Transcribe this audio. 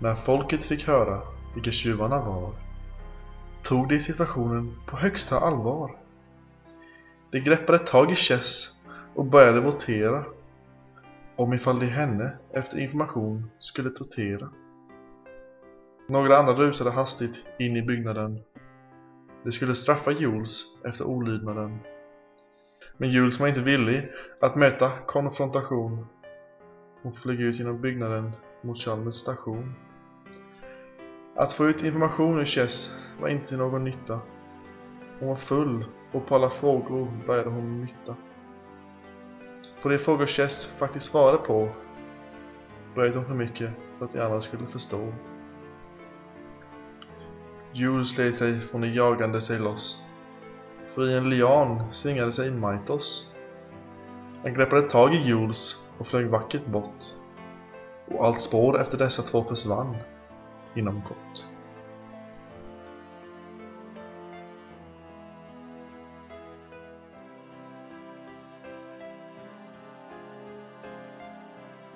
När folket fick höra vilka tjuvarna var tog de situationen på högsta allvar. De greppade tag i Chess och började votera om ifall de henne efter information skulle tortera. Några andra rusade hastigt in i byggnaden. De skulle straffa Jules efter olydnaden. Men Jules var inte villig att möta konfrontation. Hon flög ut genom byggnaden mot Chalmers station. Att få ut information ur Chess var inte till någon nytta. Hon var full och på alla frågor började hon mytta. På de frågor Chess faktiskt svarade på bröt hon för mycket för att de andra skulle förstå. Jules slet sig från det jagande sig loss. För i en lian svingade sig Maitos. Han greppade tag i Jules och flög vackert bort. Och allt spår efter dessa två försvann in Unquote.